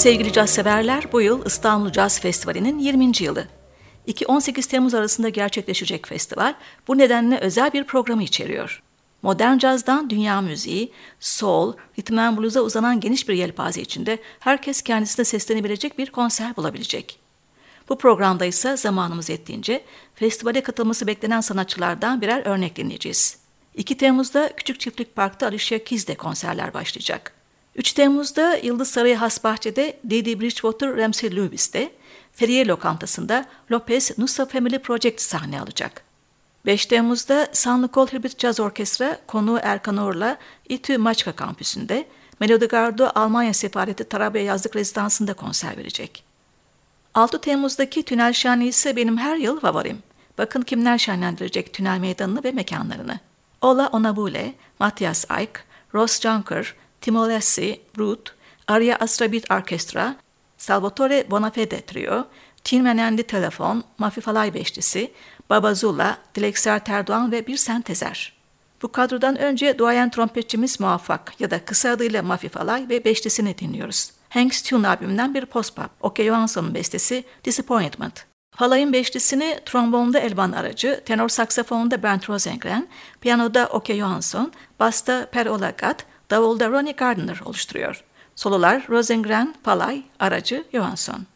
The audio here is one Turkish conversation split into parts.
Sevgili caz severler, bu yıl İstanbul Caz Festivali'nin 20. yılı. 2-18 Temmuz arasında gerçekleşecek festival bu nedenle özel bir programı içeriyor. Modern cazdan dünya müziği, soul, rhythm and blues'a uzanan geniş bir yelpaze içinde herkes kendisine seslenebilecek bir konser bulabilecek. Bu programda ise zamanımız yettiğince festivale katılması beklenen sanatçılardan birer örnek dinleyeceğiz. 2 Temmuz'da Küçük Çiftlik Park'ta Alicia Keys'de konserler başlayacak. 3 Temmuz'da Yıldız Sarayı Hasbahçe'de Didi Bridgewater Ramsey Lewis'te, Feriye Lokantası'nda Lopez Nusa Family Project sahne alacak. 5 Temmuz'da San Nicole Hibbert Jazz Orkestra konuğu Erkan Uğur'la İTÜ Maçka kampüsünde, Melodi Gardo Almanya Sefaleti Tarabya Yazlık Rezidansı'nda konser verecek. 6 Temmuz'daki Tünel Şenliği ise benim her yıl favorim. Bakın kimler şenlendirecek tünel meydanını ve mekanlarını. Ola Onabule, Matthias Eick, Ross Junker, Timo Lessi, Brut, Arya Astrabit Orkestra, Salvatore Bonafede Trio, Tin Menendi Telefon, Mafi Falay Beşlisi, Baba Zula, Dilek Serterdoğan ve bir sentezer. Bu kadrodan önce duayen trompetçimiz Muvaffak ya da kısa adıyla Mafi Falay ve beşlisini dinliyoruz. Hank's Tune albümünden bir post-pop, Oke Johansson'un bestesi Disappointment. Falay'ın beşlisini trombonda Elvan Aracı, tenor saksafonda Bernd Rosengren, piyanoda Oke Johansson, basta Per Olagat, davulda Ronnie Gardner oluşturuyor. Sololar Rosengren, Palay, Aracı, Johansson.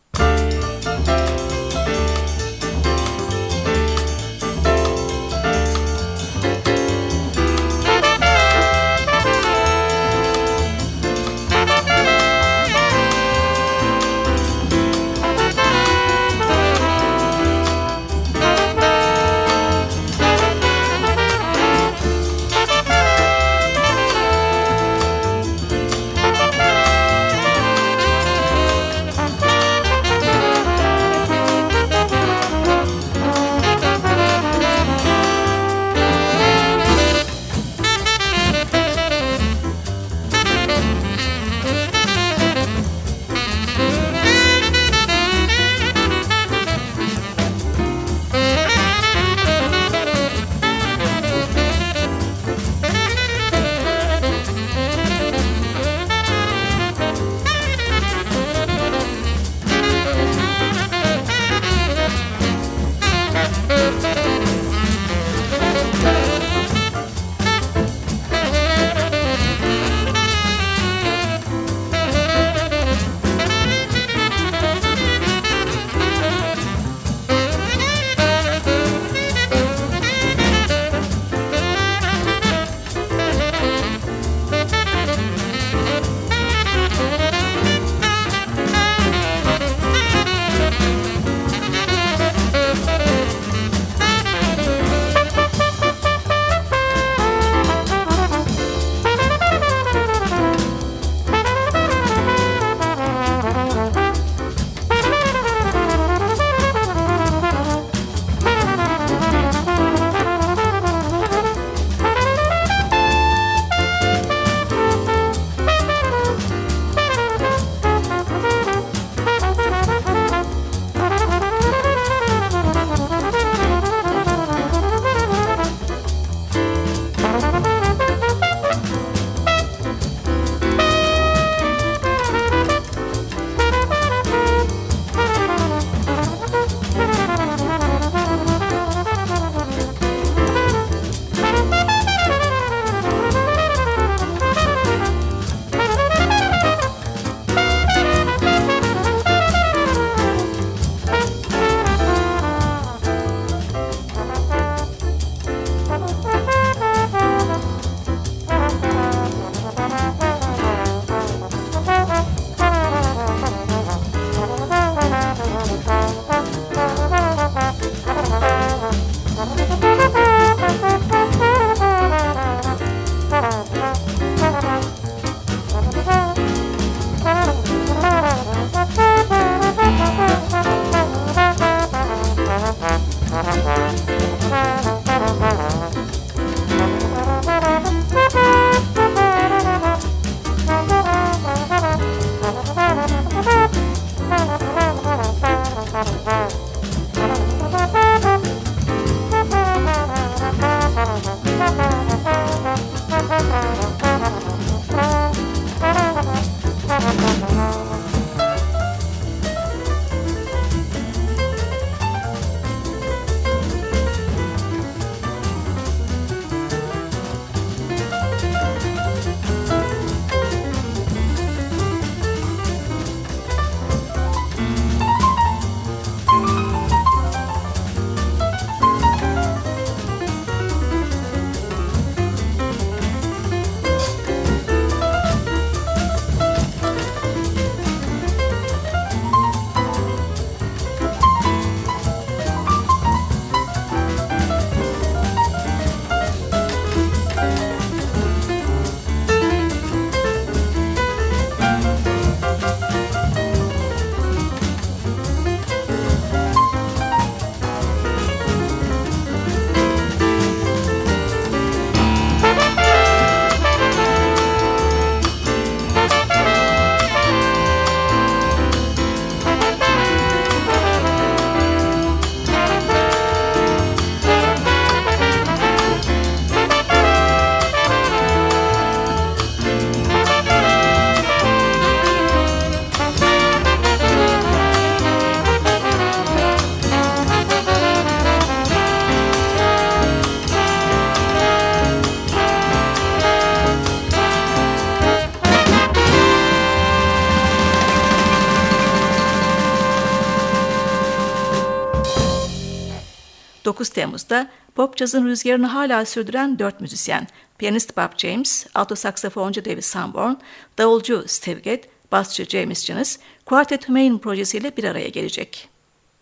9 Temmuz'da pop cazın rüzgarını hala sürdüren dört müzisyen, piyanist Bob James, alto saksafoncu David Sanborn, davulcu Steve Gadd, basçı James Jones, Quartet Humain projesiyle bir araya gelecek.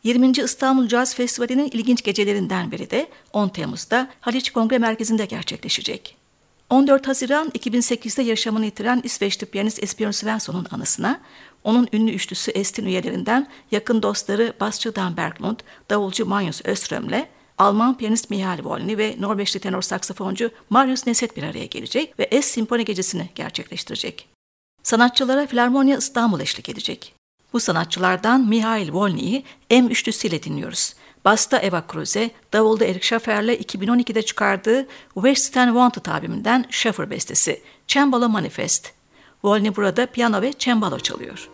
20. İstanbul Caz Festivali'nin ilginç gecelerinden biri de 10 Temmuz'da Haliç Kongre Merkezi'nde gerçekleşecek. 14 Haziran 2008'de yaşamını yitiren İsveçli piyanist Esbjörn Svensson'un anısına, onun ünlü üçlüsü Estin üyelerinden yakın dostları basçı Dan Berglund, davulcu Magnus Öström'le Alman piyanist Mihail Volny ve Norveçli tenor saksafoncu Marius Neset bir araya gelecek ve Es Simponi Gecesi'ni gerçekleştirecek. Sanatçılara Filarmonya İstanbul eşlik edecek. Bu sanatçılardan Mihail Volny'yi M üçlüsüyle dinliyoruz. Basta Eva Kruse, davulda Eric Schaffer'le 2012'de çıkardığı Western Wanted albümünden Schaffer bestesi, Cembalo Manifest. Volny burada piyano ve cembalo çalıyor.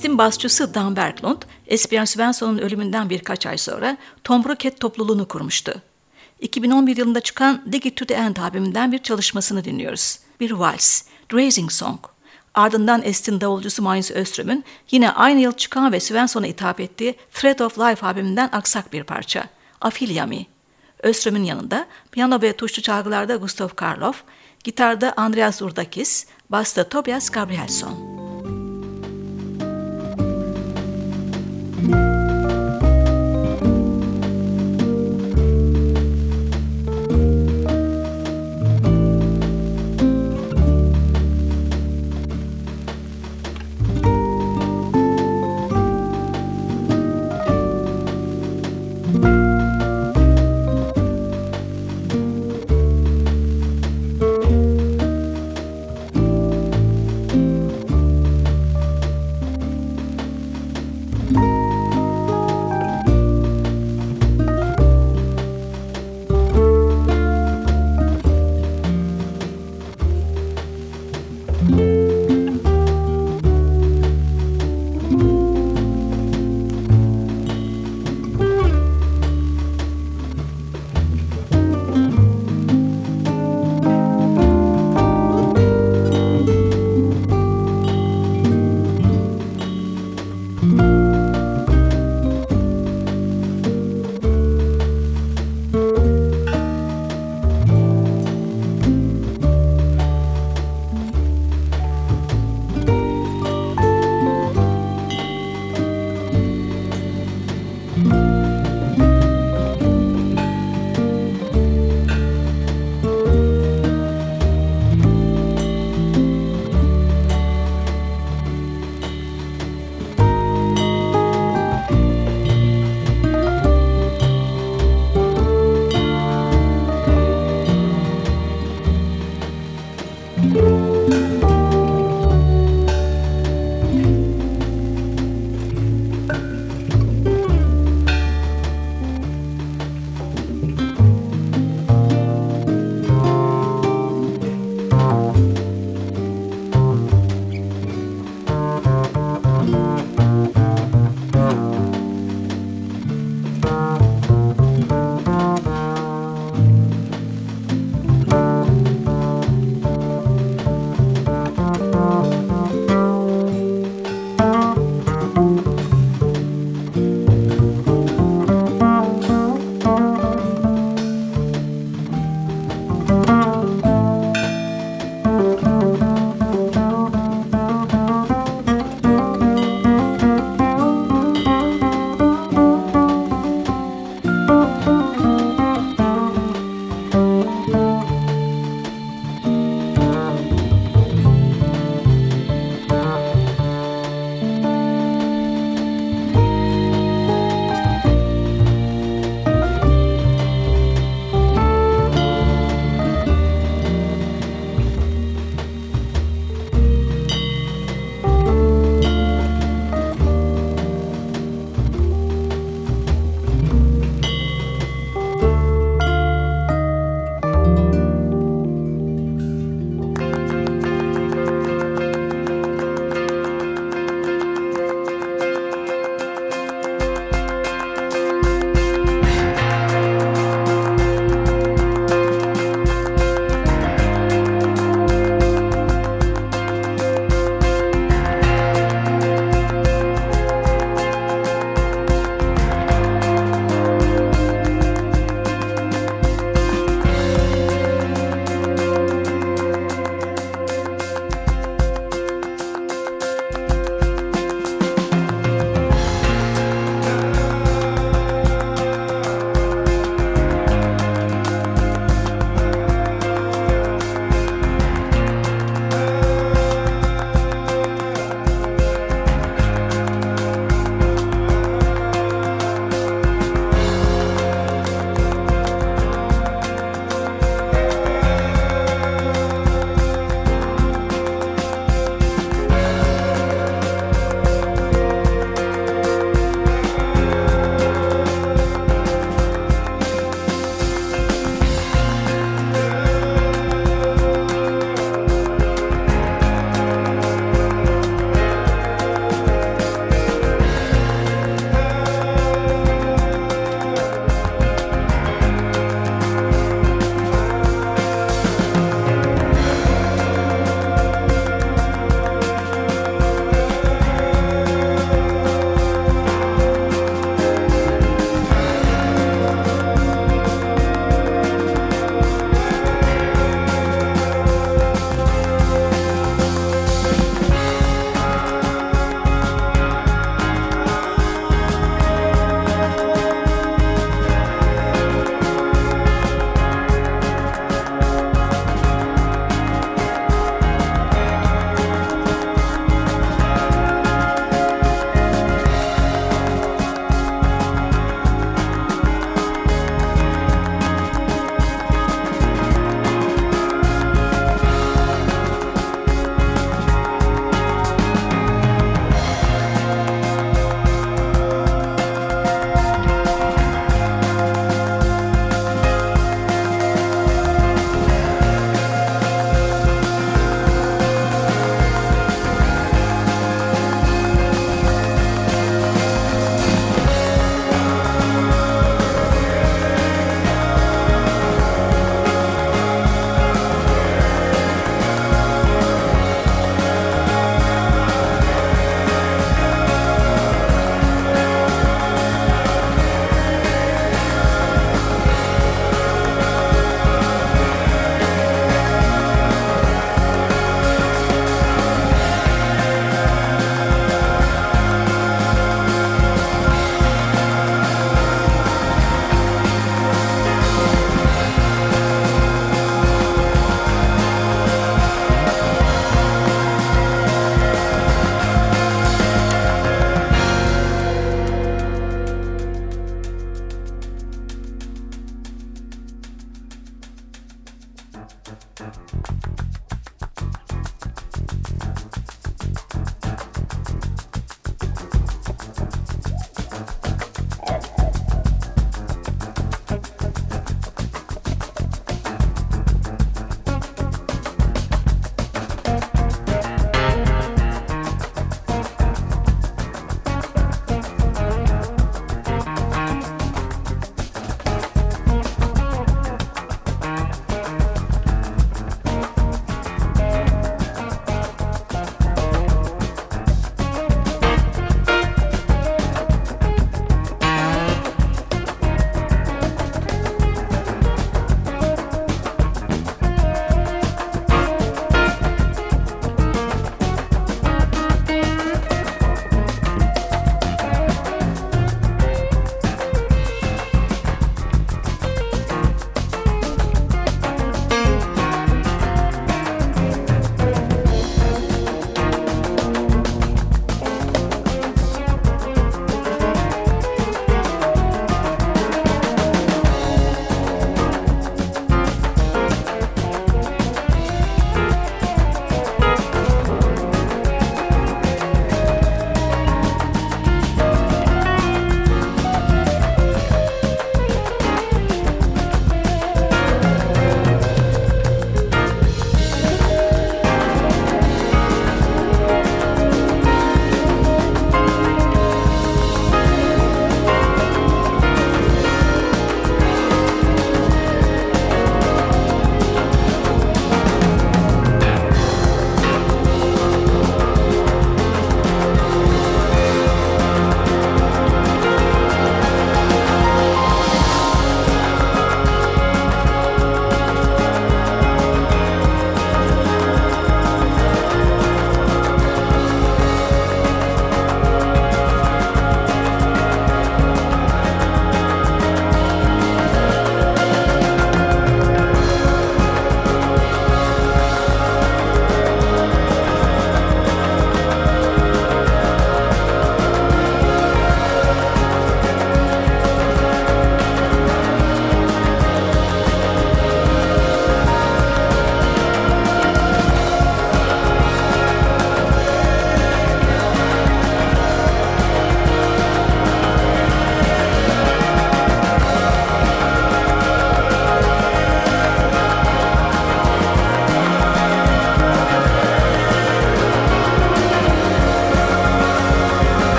Estin basçısı Dan Berglund, Esbjörn Svensson'un ölümünden birkaç ay sonra Tom Broket topluluğunu kurmuştu. 2011 yılında çıkan Dig It To The End albümünden bir çalışmasını dinliyoruz. Bir vals, Raising Song. Ardından Estin davulcusu Magnus Öström'ün yine aynı yıl çıkan ve Svensson'a hitap ettiği Thread of Life albümünden aksak bir parça, Afiliami. Öström'ün yanında piyano ve tuşlu çalgılarda Gustav Karloff, gitarda Andreas Urdakis, basta Tobias Gabrielsson.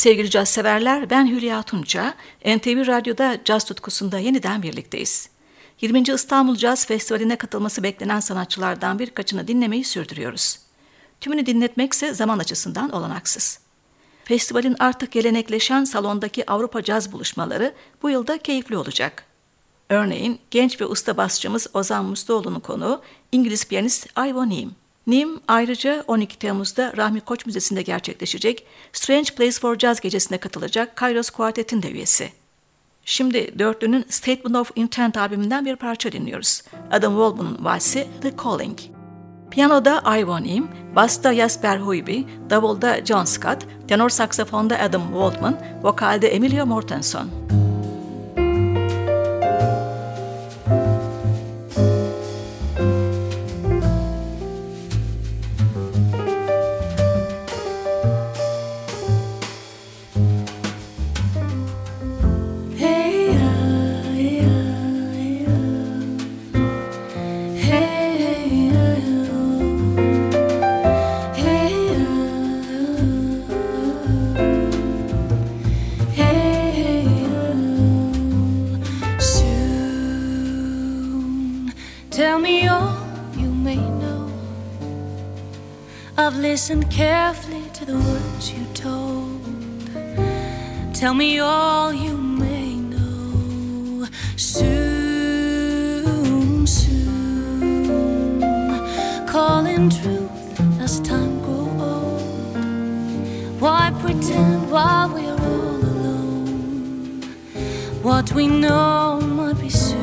Sevgili caz severler, ben Hülya Tunça. NTV Radyo'da caz tutkusunda yeniden birlikteyiz. 20. İstanbul Caz Festivali'ne katılması beklenen sanatçılardan birkaçını dinlemeyi sürdürüyoruz. Tümünü dinletmekse zaman açısından olanaksız. Festivalin artık gelenekleşen salondaki Avrupa caz buluşmaları bu yılda keyifli olacak. Örneğin genç ve usta basçımız Ozan Musluoğlu'nun konu İngiliz piyanist Ivo Neem. Nim ayrıca 12 Temmuz'da Rahmi Koç Müzesi'nde gerçekleşecek Strange Place for Jazz gecesine katılacak Kairos Quartet'in de üyesi. Şimdi dörtlünün Statement of Intent albümünden bir parça dinliyoruz. Adam Walbon'un valsi The Calling. Piyanoda Ivan Im, basta Jasper Huyby, davulda John Scott, tenor saksafonda Adam Waldman, vokalde Emilio Mortenson. Tell What we know might be soon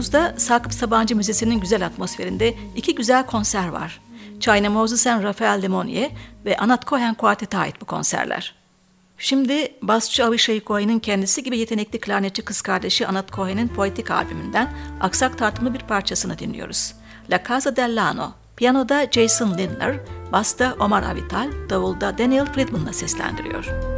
Temmuz'da Sakıp Sabancı Müzesi'nin güzel atmosferinde iki güzel konser var. China Moses and Rafael Demonier ve Anat Cohen Quartet'e ait bu konserler. Şimdi basçı Avishai Cohen'in kendisi gibi yetenekli klarnetçi kız kardeşi Anat Cohen'in Poetik albümünden aksak tartımlı bir parçasını dinliyoruz. La Casa del Lano, piyanoda Jason Lindner, basta Omar Avital, davulda Daniel Friedman'la seslendiriyor.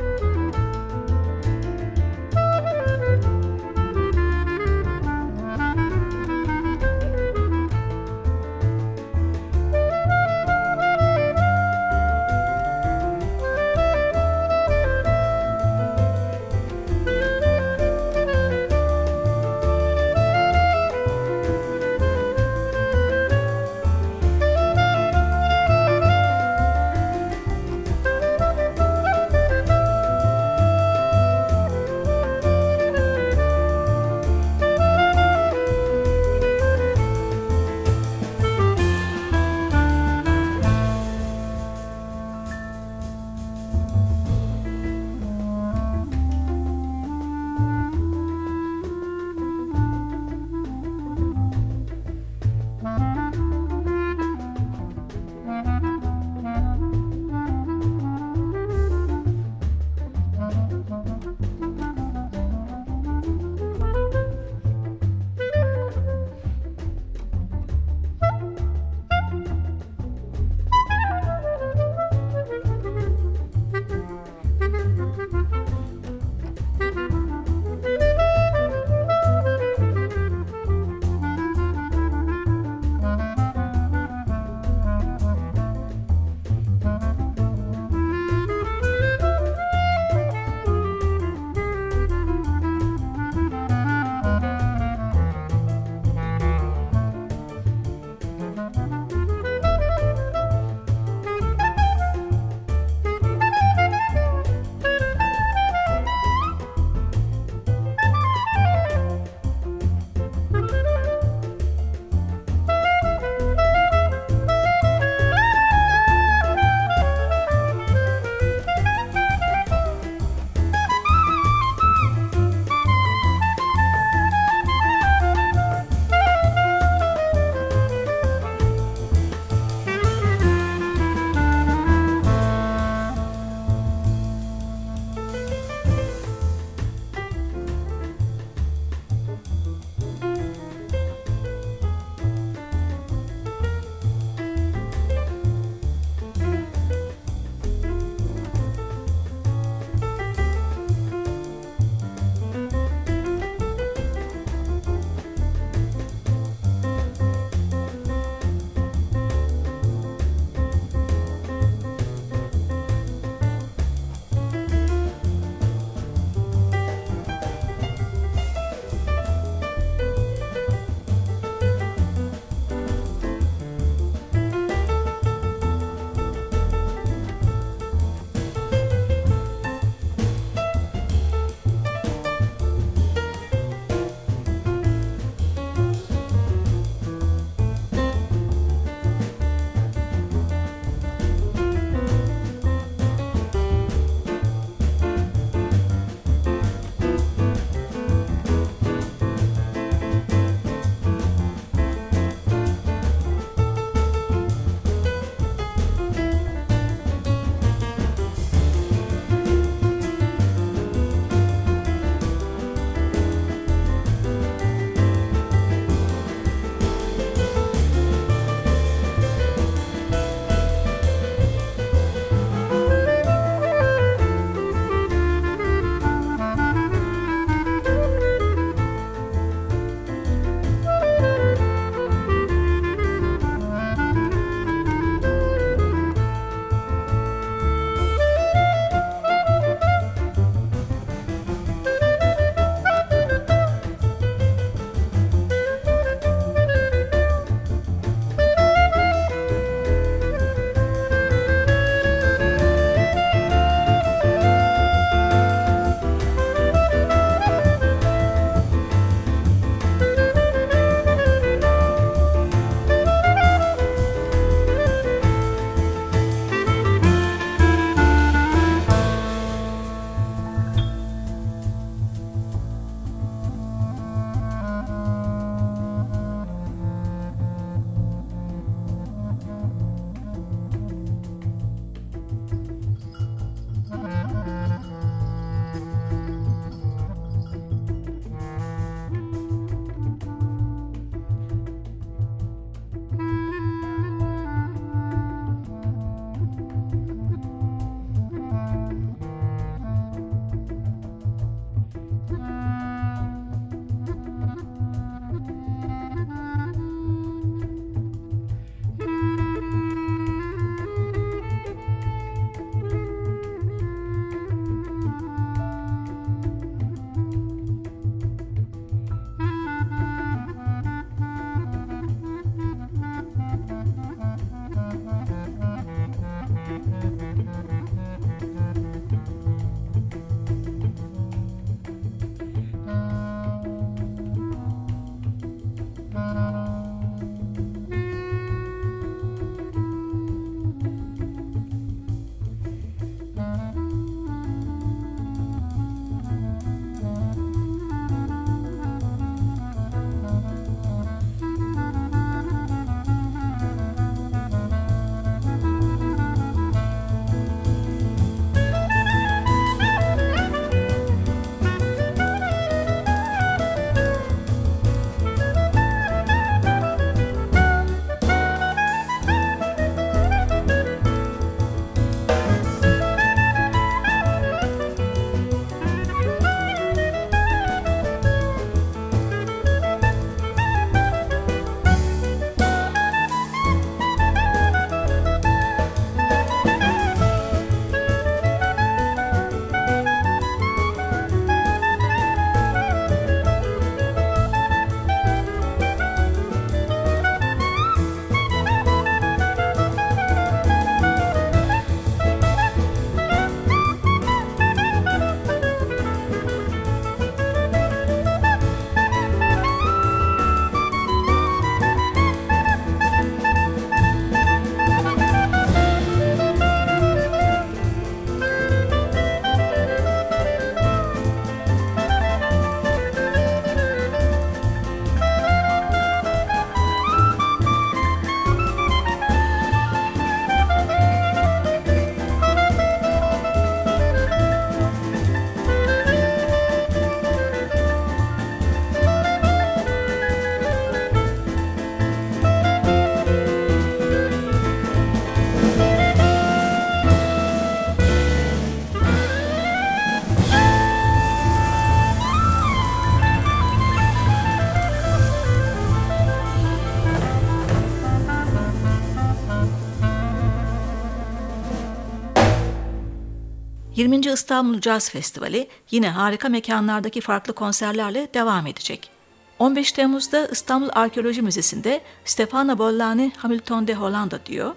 20. İstanbul Jazz Festivali yine harika mekanlardaki farklı konserlerle devam edecek. 15 Temmuz'da İstanbul Arkeoloji Müzesi'nde Stefano Bollani Hamilton de Hollanda diyor.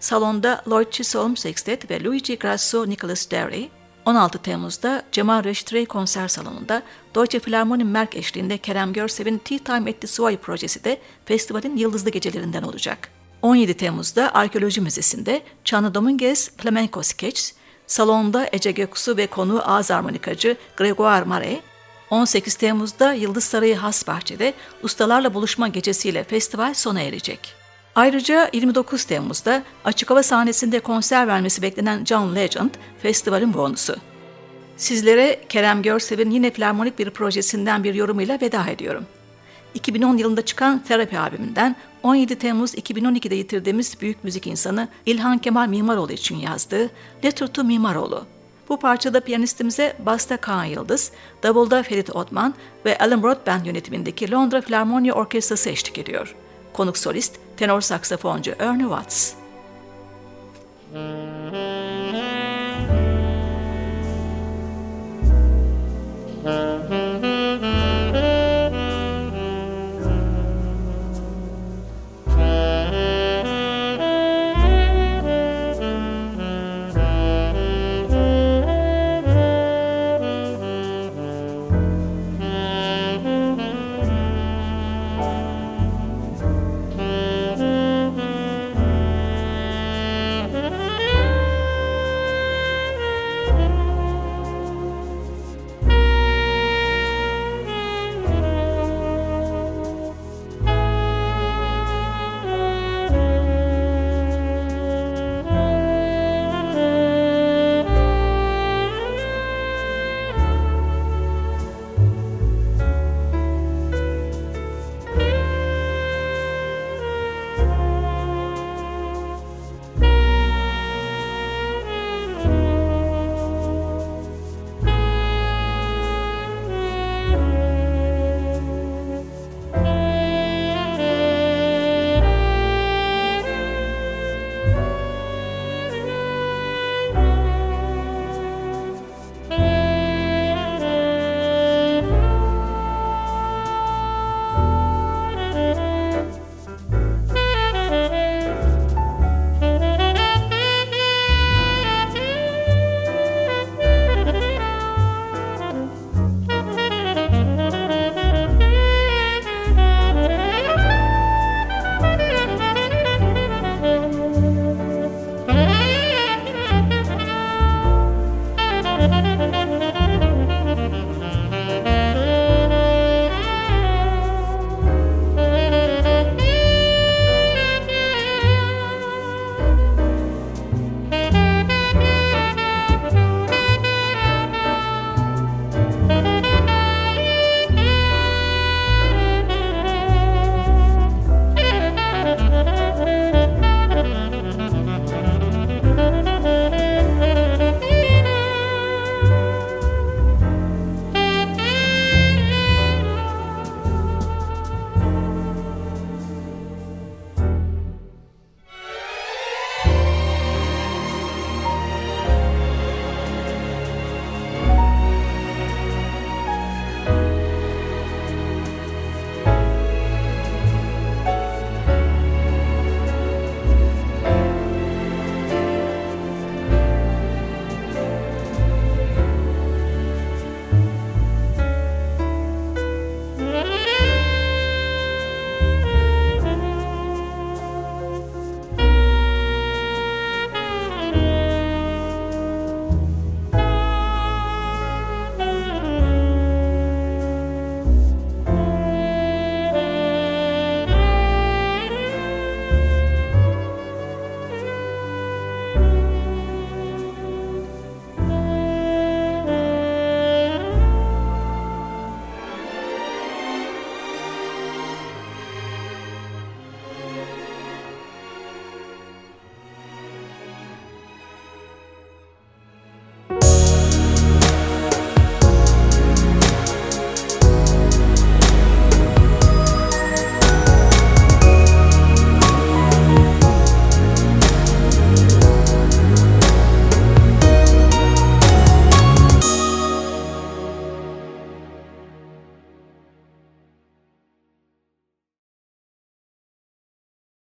Salonda Lloyd Chisholm Sextet ve Luigi Grasso Nicholas Derry. 16 Temmuz'da Cemal Reştrey konser salonunda Deutsche Philharmonie Merk eşliğinde Kerem Görsev'in Tea Time at the Suai projesi de festivalin yıldızlı gecelerinden olacak. 17 Temmuz'da Arkeoloji Müzesi'nde Chano Dominguez Flamenco Sketch, salonda Ece Göksu ve konu ağız armonikacı Gregoire Mare, 18 Temmuz'da Yıldız Sarayı Has Bahçe'de ustalarla buluşma gecesiyle festival sona erecek. Ayrıca 29 Temmuz'da açık hava sahnesinde konser vermesi beklenen John Legend festivalin bonusu. Sizlere Kerem Görsev'in yine flarmonik bir projesinden bir yorumuyla veda ediyorum. 2010 yılında çıkan Terapi albümünden 17 Temmuz 2012'de yitirdiğimiz büyük müzik insanı İlhan Kemal Mimaroğlu için yazdığı Letter to Mimaroğlu. Bu parçada piyanistimize Basta Kaan Yıldız, Davulda Ferit Otman ve Alan Broadbent yönetimindeki Londra Filarmonia Orkestrası eşlik ediyor. Konuk solist tenor saksafoncu Ernie Watts. Müzik